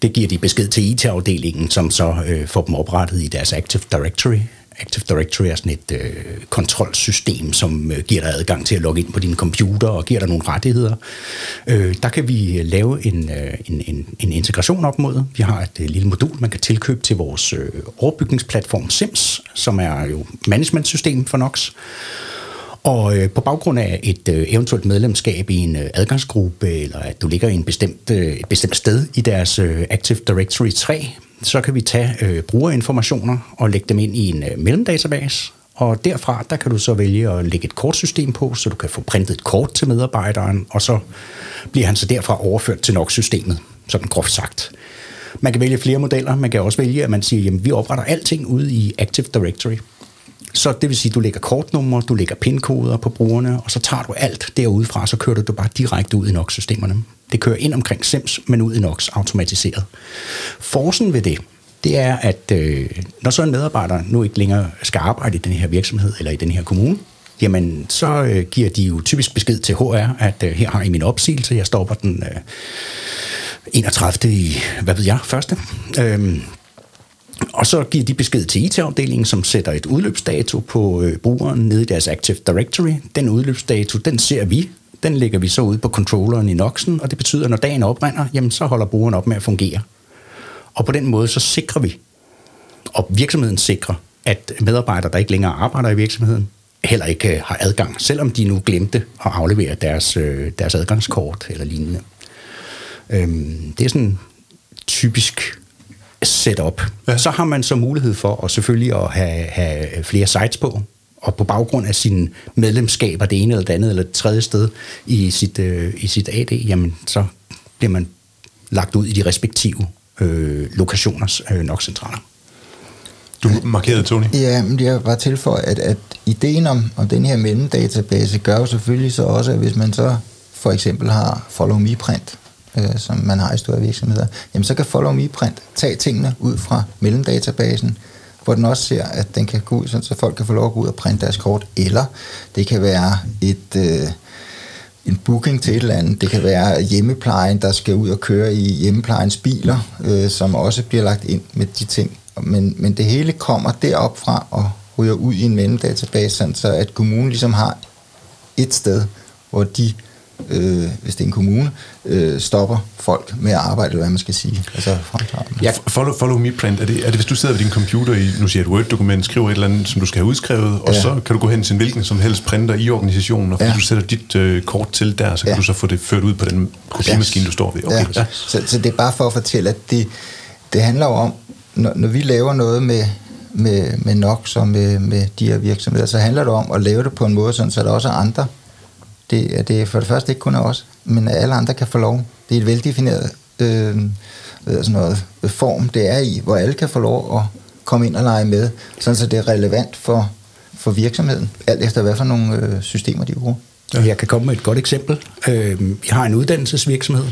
Det giver de besked til IT-afdelingen, som så øh, får dem oprettet i deres Active Directory. Active Directory er sådan et øh, kontrolsystem, som øh, giver dig adgang til at logge ind på din computer og giver dig nogle rettigheder. Øh, der kan vi øh, lave en, øh, en, en, en integration op mod. Vi har et øh, lille modul, man kan tilkøbe til vores øh, overbygningsplatform SIMS, som er jo managementsystem for Nox. Og øh, på baggrund af et øh, eventuelt medlemskab i en øh, adgangsgruppe, eller at du ligger i en bestemt, øh, et bestemt sted i deres øh, Active Directory 3, så kan vi tage øh, brugerinformationer og lægge dem ind i en øh, mellemdatabase, og derfra, der kan du så vælge at lægge et kortsystem på, så du kan få printet et kort til medarbejderen, og så bliver han så derfra overført til NOx-systemet, sådan groft sagt. Man kan vælge flere modeller. Man kan også vælge, at man siger, at vi opretter alting ude i Active Directory. Så det vil sige, at du lægger kortnummer, du lægger pinkoder på brugerne, og så tager du alt derudefra, så kører du det bare direkte ud i NOx-systemerne. Det kører ind omkring SIMS, men ud i NOx automatiseret. Forsen ved det, det er, at øh, når så en medarbejder nu ikke længere skal arbejde i den her virksomhed eller i den her kommune, jamen så øh, giver de jo typisk besked til HR, at øh, her har I min opsigelse, jeg stopper den øh, 31. i, hvad ved jeg, første. Øh, og så giver de besked til IT-afdelingen, som sætter et udløbsdato på øh, brugeren nede i deres Active Directory. Den udløbsdato, den ser vi. Den lægger vi så ud på controlleren i Noxen, og det betyder, at når dagen oprinder, jamen så holder brugeren op med at fungere. Og på den måde så sikrer vi, og virksomheden sikrer, at medarbejdere, der ikke længere arbejder i virksomheden, heller ikke øh, har adgang, selvom de nu glemte at aflevere deres, øh, deres adgangskort eller lignende. Øhm, det er sådan typisk setup. Ja. Så har man så mulighed for at selvfølgelig at have, have flere sites på, og på baggrund af sine medlemskaber det ene eller det andet eller det tredje sted i sit, øh, i sit AD, jamen så bliver man lagt ud i de respektive øh, lokationers øh, nok-centraler. Du markerede, Tony. Ja, men jeg var til for, at, at ideen om, om den her mellemdatabase gør jo selvfølgelig så også, at hvis man så for eksempel har Follow Me Print, øh, som man har i store virksomheder, jamen så kan Follow Me Print tage tingene ud fra mellemdatabasen, hvor den også ser, at den kan gå ud, så folk kan få lov at gå ud og printe deres kort, eller det kan være et... Øh, en booking til et eller andet. Det kan være hjemmeplejen, der skal ud og køre i hjemmeplejens biler, øh, som også bliver lagt ind med de ting. Men, men det hele kommer derop fra og ryger ud i en mellemdatabase, sådan så at kommunen ligesom har et sted, hvor de øh, hvis det er en kommune, øh, stopper folk med at arbejde, eller hvad man skal sige. Altså ja. Follow, follow me print, er det, er det hvis du sidder ved din computer i, nu siger et Word-dokument, skriver et eller andet, som du skal have udskrevet, og ja. så kan du gå hen til en hvilken som helst printer i organisationen, og fordi ja. du sætter dit øh, kort til der, så kan ja. du så få det ført ud på den kopimaskine, ja. du står ved. Okay. Ja. Så, så det er bare for at fortælle, at det, det handler om, når, når vi laver noget med, med, med NOx og med, med de her virksomheder, så handler det om at lave det på en måde, sådan, så der også er andre det, det er for det første ikke kun af os, men at alle andre kan få lov. Det er et veldefineret øh, sådan noget, form, det er i, hvor alle kan få lov at komme ind og lege med, sådan så det er relevant for, for virksomheden, alt efter hvad for nogle øh, systemer de bruger. Jeg kan komme med et godt eksempel. Øh, vi har en uddannelsesvirksomhed,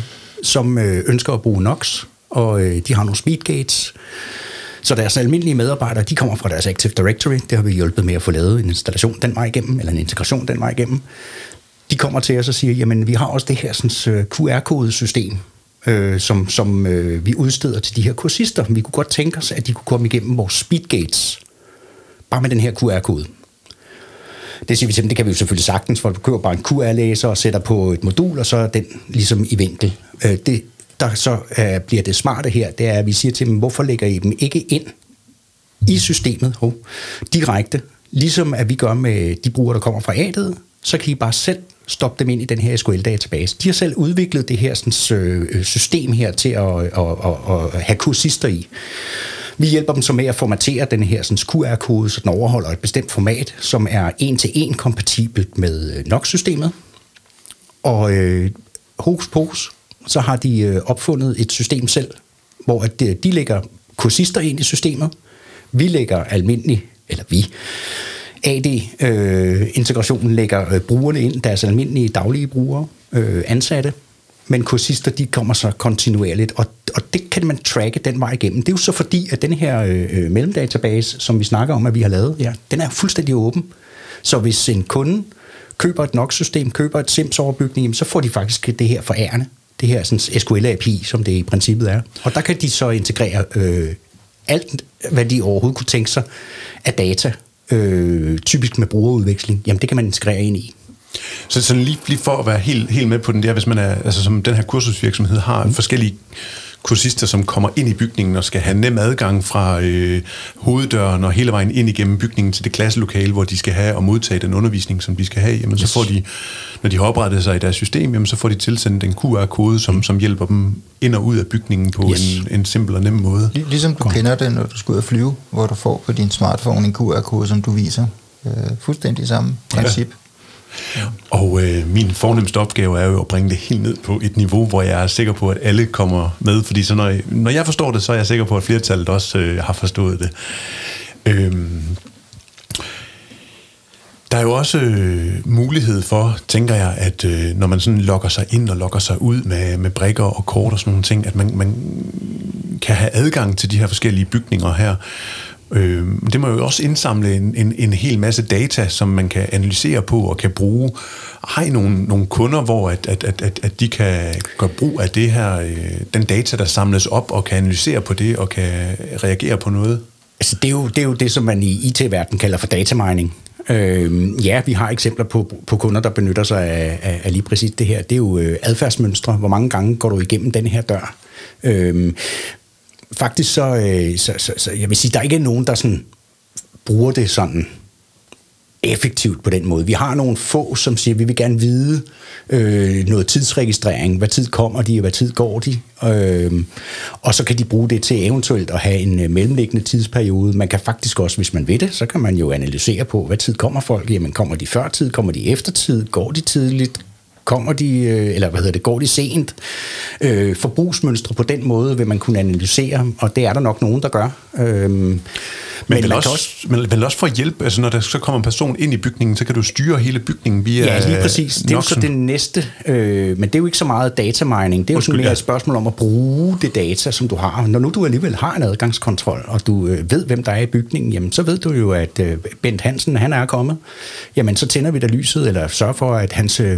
som øh, ønsker at bruge NOx, og øh, de har nogle speedgates, så deres almindelige medarbejdere, de kommer fra deres Active Directory. Det har vi hjulpet med at få lavet en installation den vej igennem, eller en integration den vej igennem de kommer til os og siger, jamen vi har også det her sådan, øh, QR-kodesystem, øh, som, som øh, vi udsteder til de her kursister. Vi kunne godt tænke os, at de kunne komme igennem vores speedgates, bare med den her QR-kode. Det siger vi til dem, det kan vi jo selvfølgelig sagtens, for du køber bare en QR-læser og sætter på et modul, og så er den ligesom i vinkel. Øh, det, der så øh, bliver det smarte her, det er, at vi siger til dem, hvorfor lægger I dem ikke ind i systemet oh, direkte, ligesom at vi gør med de brugere, der kommer fra AD'et, så kan I bare selv stoppe dem ind i den her SQL-database. De har selv udviklet det her sådan, øh, system her til at, at, at, at have kursister i. Vi hjælper dem så med at formatere den her sådan, QR-kode, så den overholder et bestemt format, som er en-til-en kompatibelt med øh, NOx-systemet. Og øh, hos pos, så har de øh, opfundet et system selv, hvor at de, de lægger kursister ind i systemet. Vi lægger almindelig, eller vi, AD-integrationen øh, lægger øh, brugerne ind, deres almindelige daglige brugere, øh, ansatte, men kursister, de kommer så kontinuerligt, og, og det kan man tracke den vej igennem. Det er jo så fordi, at den her øh, mellemdatabase, som vi snakker om, at vi har lavet, ja, den er fuldstændig åben. Så hvis en kunde køber et NOx-system, køber et SIMS-overbygning, så får de faktisk det her for ærende. det her sådan SQL-API, som det i princippet er. Og der kan de så integrere øh, alt, hvad de overhovedet kunne tænke sig af data øh, typisk med brugerudveksling, jamen det kan man integrere ind i. Så sådan lige, lige for at være helt, helt med på den der, hvis man er, altså som den her kursusvirksomhed har mm. forskellige kursister, som kommer ind i bygningen og skal have nem adgang fra øh, hoveddøren og hele vejen ind igennem bygningen til det klasselokale, hvor de skal have og modtage den undervisning, som de skal have, jamen yes. så får de, når de har oprettet sig i deres system, jamen så får de tilsendt en QR-kode, som, som hjælper dem ind og ud af bygningen på yes. en, en simpel og nem måde. Ligesom du Kom. kender det, når du skal ud og flyve, hvor du får på din smartphone en QR-kode, som du viser. Øh, fuldstændig samme princip. Ja. Og øh, min fornemmeste opgave er jo at bringe det helt ned på et niveau, hvor jeg er sikker på, at alle kommer med. Fordi så når, jeg, når jeg forstår det, så er jeg sikker på, at flertallet også øh, har forstået det. Øhm, der er jo også øh, mulighed for, tænker jeg, at øh, når man sådan lokker sig ind og lokker sig ud med, med brikker og kort og sådan nogle ting, at man, man kan have adgang til de her forskellige bygninger her. Øh, det må jo også indsamle en, en, en hel masse data, som man kan analysere på og kan bruge. Har I nogle, nogle kunder, hvor at, at, at, at de kan gøre brug af det her, øh, den data, der samles op, og kan analysere på det, og kan reagere på noget? Altså, det, er jo, det er jo det, som man i IT-verdenen kalder for datamining. Øh, ja, vi har eksempler på, på kunder, der benytter sig af, af, af lige præcis det her. Det er jo øh, adfærdsmønstre. Hvor mange gange går du igennem den her dør? Øh, faktisk så, øh, så, så, så, jeg vil sige, der er ikke nogen, der sådan bruger det sådan effektivt på den måde. Vi har nogle få, som siger, at vi vil gerne vide øh, noget tidsregistrering. Hvad tid kommer de, og hvad tid går de? Øh, og så kan de bruge det til eventuelt at have en øh, mellemliggende tidsperiode. Man kan faktisk også, hvis man ved det, så kan man jo analysere på, hvad tid kommer folk. Jamen, kommer de før tid? Kommer de efter tid? Går de tidligt? Kommer de, øh, eller hvad hedder det, går de sent? Øh, forbrugsmønstre på den måde vil man kunne analysere, og det er der nok nogen, der gør. Øh, Men, Men vel, også, også- men vel også for hjælp, altså når der så kommer en person ind i bygningen, så kan du styre hele bygningen via Ja, lige præcis. Det er jo så det næste, øh, men det er jo ikke så meget datamining. Det er jo Undskyld, sådan mere ja. et spørgsmål om at bruge det data, som du har. Når nu du alligevel har en adgangskontrol, og du øh, ved, hvem der er i bygningen, jamen så ved du jo, at øh, Bent Hansen, han er kommet. Jamen så tænder vi da lyset, eller sørger for, at hans øh,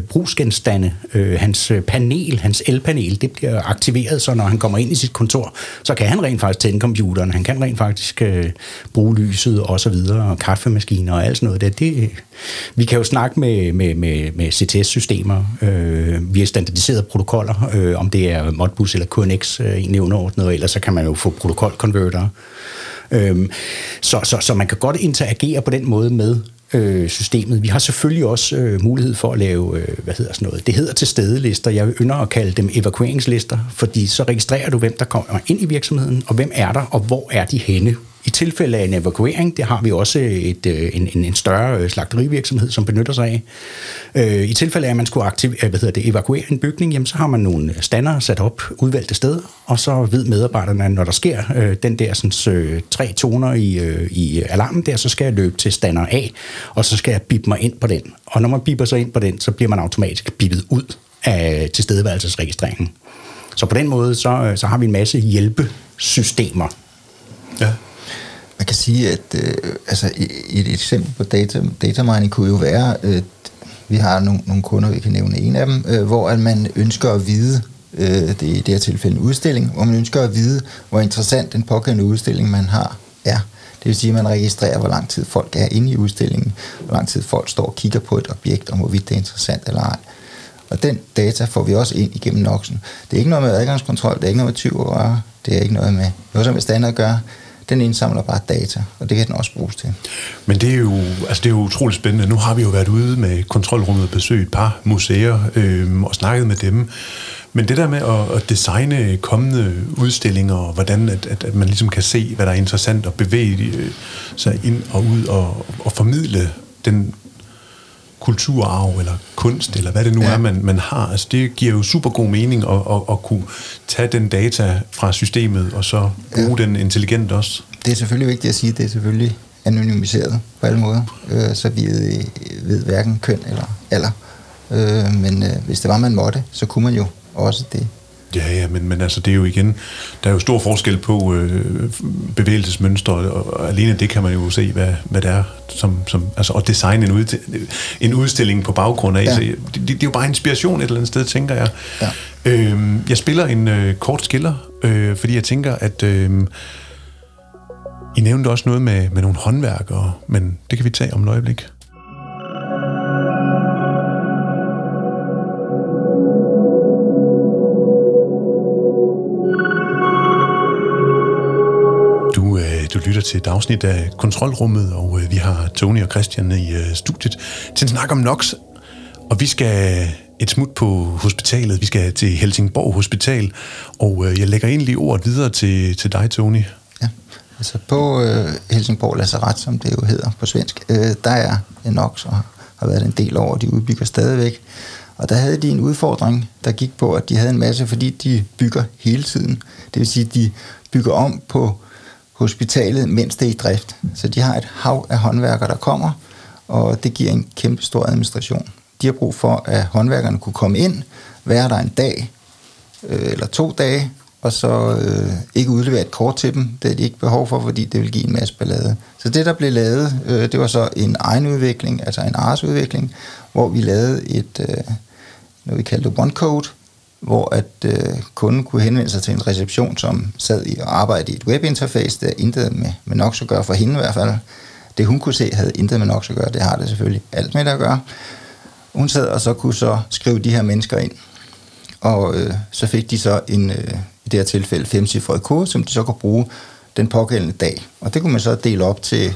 brugsgenstande, øh, hans øh, panel, hans elpanel, det bliver aktiveret, så når han kommer ind i sit kontor, så kan han rent faktisk tænde computeren, han kan rent faktisk øh, bruge lyset og så videre, og kaffemaskiner og alt sådan noget der. Det, vi kan jo snakke med, med, med, med CTS-systemer øh, via standardiserede protokoller, øh, om det er Modbus eller KNX øh, egentlig underordnet, eller så kan man jo få protokolkonvertere. Øh, så, så, så man kan godt interagere på den måde med øh, systemet. Vi har selvfølgelig også øh, mulighed for at lave, øh, hvad hedder sådan noget, det hedder til stedelister. Jeg ynder at kalde dem evakueringslister, fordi så registrerer du, hvem der kommer ind i virksomheden, og hvem er der, og hvor er de henne. I tilfælde af en evakuering, det har vi også et, øh, en, en, en større øh, slagterivirksomhed, som benytter sig af. Øh, I tilfælde af, at man skulle aktiv, hvad hedder det, evakuere en bygning, jamen, så har man nogle stander sat op, udvalgte steder, og så ved medarbejderne, at når der sker den der sådan, tre toner i, i alarmen der, så skal jeg løbe til stander A, og så skal jeg bippe mig ind på den. Og når man bipper sig ind på den, så bliver man automatisk bippet ud af tilstedeværelsesregistreringen. Så på den måde, så, så har vi en masse hjælpesystemer, Ja. Man kan sige, at øh, altså, et, et eksempel på data, data mining kunne jo være, øh, vi har nogle, nogle kunder, vi kan nævne en af dem, øh, hvor at man ønsker at vide, øh, det er i det her tilfælde en udstilling, hvor man ønsker at vide, hvor interessant den pågældende udstilling, man har, er. Det vil sige, at man registrerer, hvor lang tid folk er inde i udstillingen, hvor lang tid folk står og kigger på et objekt, og hvorvidt det er interessant eller ej. Og den data får vi også ind igennem Noxen. Det er ikke noget med adgangskontrol, det er ikke noget med 20 år, det er ikke noget med noget, som er standard gør. Den indsamler bare data, og det kan den også bruges til. Men det er, jo, altså det er jo utroligt spændende. Nu har vi jo været ude med kontrolrummet og besøgt et par museer øh, og snakket med dem. Men det der med at, at designe kommende udstillinger, og hvordan at, at, at man ligesom kan se, hvad der er interessant, og bevæge øh, sig ind og ud og, og formidle den kulturarv eller kunst, eller hvad det nu ja. Er, man, man har. Altså det giver jo super god mening at, at, at kunne tage den data fra systemet, og så bruge ja. den intelligent også. Det er selvfølgelig vigtigt at sige, det er selvfølgelig anonymiseret på alle måder, øh, så vi ved, ved hverken køn eller alder. Øh, men øh, hvis det var, man måtte, så kunne man jo også det. Ja, ja, men, men altså, det er jo igen, der er jo stor forskel på øh, bevægelsesmønstre, og, og alene det kan man jo se, hvad, hvad det er, som, som, altså at designe en, ud, en udstilling på baggrund af. Ja. Ja. Så, det, det, det er jo bare inspiration et eller andet sted, tænker jeg. Ja. Øhm, jeg spiller en øh, kort skiller, øh, fordi jeg tænker, at øh, I nævnte også noget med, med nogle håndværkere, men det kan vi tage om et øjeblik. Øh, du, lytter til et afsnit af Kontrolrummet, og øh, vi har Tony og Christian i øh, studiet til en snak om NOx. Og vi skal et smut på hospitalet. Vi skal til Helsingborg Hospital, og jeg lægger egentlig ordet videre til, til dig, Tony. Ja. Altså på øh, Helsingborg Lazaret, som det jo hedder på svensk, øh, der er Nox og har været en del over, de udbygger stadigvæk. Og der havde de en udfordring, der gik på, at de havde en masse, fordi de bygger hele tiden. Det vil sige, at de bygger om på hospitalet, mens det er i drift. Så de har et hav af håndværkere, der kommer, og det giver en kæmpe stor administration. De har brug for, at håndværkerne kunne komme ind, være der en dag, øh, eller to dage, og så øh, ikke udlevere et kort til dem. Det er de ikke behov for, fordi det vil give en masse ballade. Så det, der blev lavet, øh, det var så en egen udvikling, altså en ARS-udvikling, hvor vi lavede et, øh, noget vi kaldte one code, hvor at øh, kunden kunne henvende sig til en reception, som sad i og arbejdede i et webinterface, der intet med, med Nox at gøre for hende i hvert fald. Det hun kunne se, havde intet med Nox at gøre, det har det selvfølgelig alt med det at gøre. Hun sad og så kunne så skrive de her mennesker ind, og øh, så fik de så en, øh, i det her tilfælde, femcifret kode, som de så kunne bruge den pågældende dag. Og det kunne man så dele op til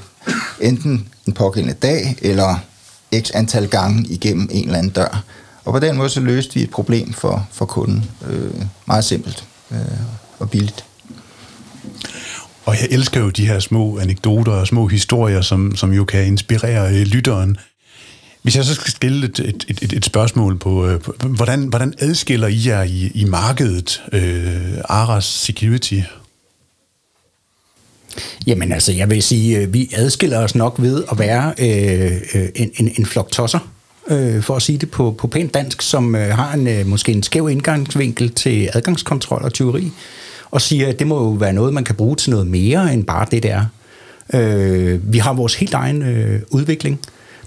enten en pågældende dag, eller x antal gange igennem en eller anden dør. Og på den måde så løste vi et problem for, for kunden. Øh, meget simpelt øh, og billigt. Og jeg elsker jo de her små anekdoter og små historier, som, som jo kan inspirere øh, lytteren. Hvis jeg så skal stille et, et, et, et spørgsmål på, øh, på hvordan, hvordan adskiller I jer i, i markedet øh, Aras Security? Jamen altså, jeg vil sige, øh, vi adskiller os nok ved at være øh, øh, en, en, en flok tosser, øh, for at sige det på, på pænt dansk, som øh, har en, øh, måske en skæv indgangsvinkel til adgangskontrol og tyveri, og siger, at det må jo være noget, man kan bruge til noget mere end bare det der. Øh, vi har vores helt egen øh, udvikling,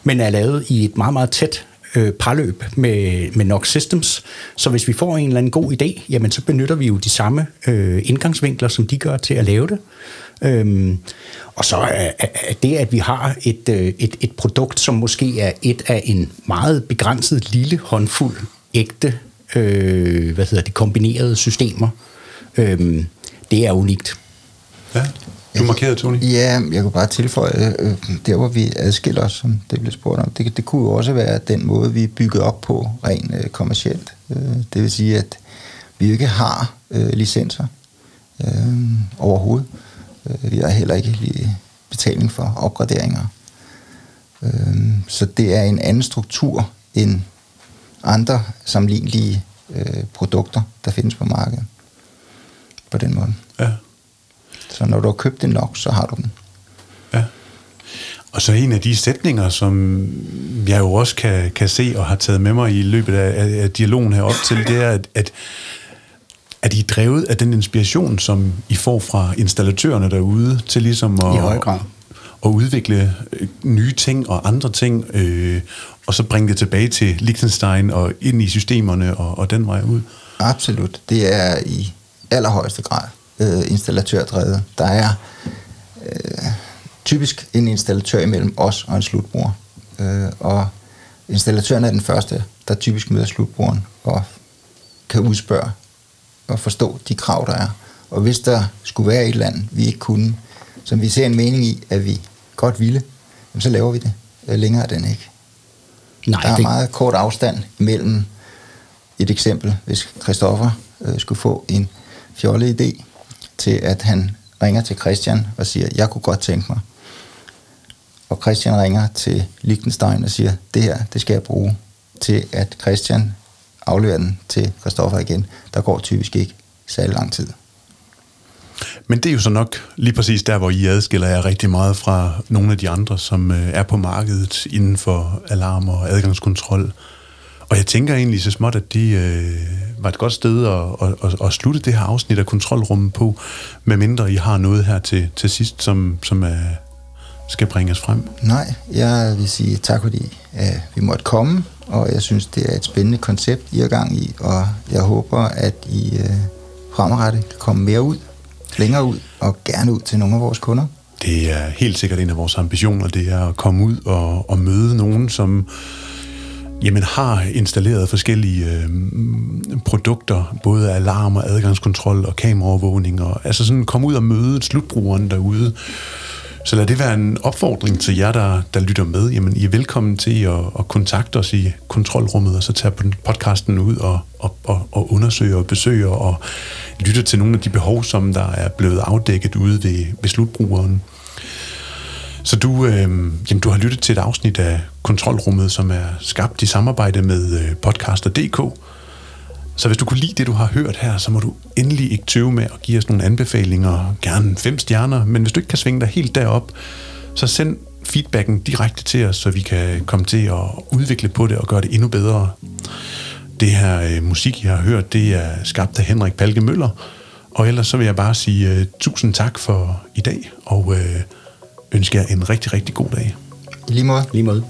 men er lavet i et meget, meget tæt øh, parløb med, med Nox Systems. Så hvis vi får en eller anden god idé, jamen så benytter vi jo de samme øh, indgangsvinkler, som de gør til at lave det. Øhm, og så er, er det, at vi har et, øh, et, et produkt, som måske er et af en meget begrænset lille håndfuld ægte, øh, hvad hedder det, kombinerede systemer, øhm, det er unikt. Ja. Du markerede, Tony? Ja, jeg kunne bare tilføje, øh, der hvor vi adskiller os, som det blev spurgt om, det, det kunne jo også være den måde, vi bygger op på rent øh, kommercielt. Øh, det vil sige, at vi ikke har øh, licenser øh, overhovedet. Øh, vi har heller ikke lige betaling for opgraderinger. Øh, så det er en anden struktur end andre sammenlignelige øh, produkter, der findes på markedet. På den måde. Ja. Så når du har købt den nok, så har du den. Ja. Og så en af de sætninger, som jeg jo også kan, kan se og har taget med mig i løbet af, af, af dialogen herop til, det er, at, at, er drevet af den inspiration, som I får fra installatørerne derude, til ligesom at, I høj grad. at udvikle øh, nye ting og andre ting, øh, og så bringe det tilbage til Liechtenstein og ind i systemerne og, og den vej ud. Absolut. Det er i allerhøjeste grad øh, installatørdrevet. Der er øh, typisk en installatør imellem os og en slutbruger. Øh, og installatøren er den første, der typisk møder slutbrugeren og kan udspørge og forstå de krav, der er. Og hvis der skulle være et eller andet, vi ikke kunne, som vi ser en mening i, at vi godt ville, jamen så laver vi det. Øh, Længere er den ikke. Nej, der er det, meget kort afstand mellem et eksempel, hvis Christoffer øh, skulle få en fjollet idé, til at han ringer til Christian og siger, jeg kunne godt tænke mig. Og Christian ringer til Liechtenstein og siger, det her, det skal jeg bruge til, at Christian afleverer den til Christoffer igen. Der går typisk ikke særlig lang tid. Men det er jo så nok lige præcis der, hvor I adskiller jer rigtig meget fra nogle af de andre, som øh, er på markedet inden for alarm og adgangskontrol. Og jeg tænker egentlig så småt, at det øh, var et godt sted at, at, at, at slutte det her afsnit af kontrolrummet på, medmindre I har noget her til, til sidst, som, som er, skal bringes frem. Nej, jeg vil sige tak, fordi øh, vi måtte komme, og jeg synes, det er et spændende koncept, I er gang i, og jeg håber, at I øh, fremadrettet kan komme mere ud, længere ud, og gerne ud til nogle af vores kunder. Det er helt sikkert en af vores ambitioner, det er at komme ud og, og møde nogen, som jamen, har installeret forskellige øh, produkter, både alarm og adgangskontrol og kameraovervågning, og altså sådan komme ud og møde slutbrugeren derude. Så lad det være en opfordring til jer, der, der lytter med. Jamen, I er velkommen til at, at kontakte os i kontrolrummet, og så tage podcasten ud og, og, og, og undersøge og besøge og lytte til nogle af de behov, som der er blevet afdækket ude ved, ved slutbrugeren. Så du, øh, jamen, du har lyttet til et afsnit af Kontrolrummet, som er skabt i samarbejde med øh, podcaster.dk. Så hvis du kunne lide det, du har hørt her, så må du endelig ikke tøve med at give os nogle anbefalinger, gerne fem stjerner, men hvis du ikke kan svinge dig helt derop, så send feedbacken direkte til os, så vi kan komme til at udvikle på det og gøre det endnu bedre. Det her øh, musik, jeg har hørt, det er skabt af Henrik Palke Møller, og ellers så vil jeg bare sige øh, tusind tak for i dag, og øh, ønsker jer en rigtig, rigtig god dag. I lige måde. lige måde.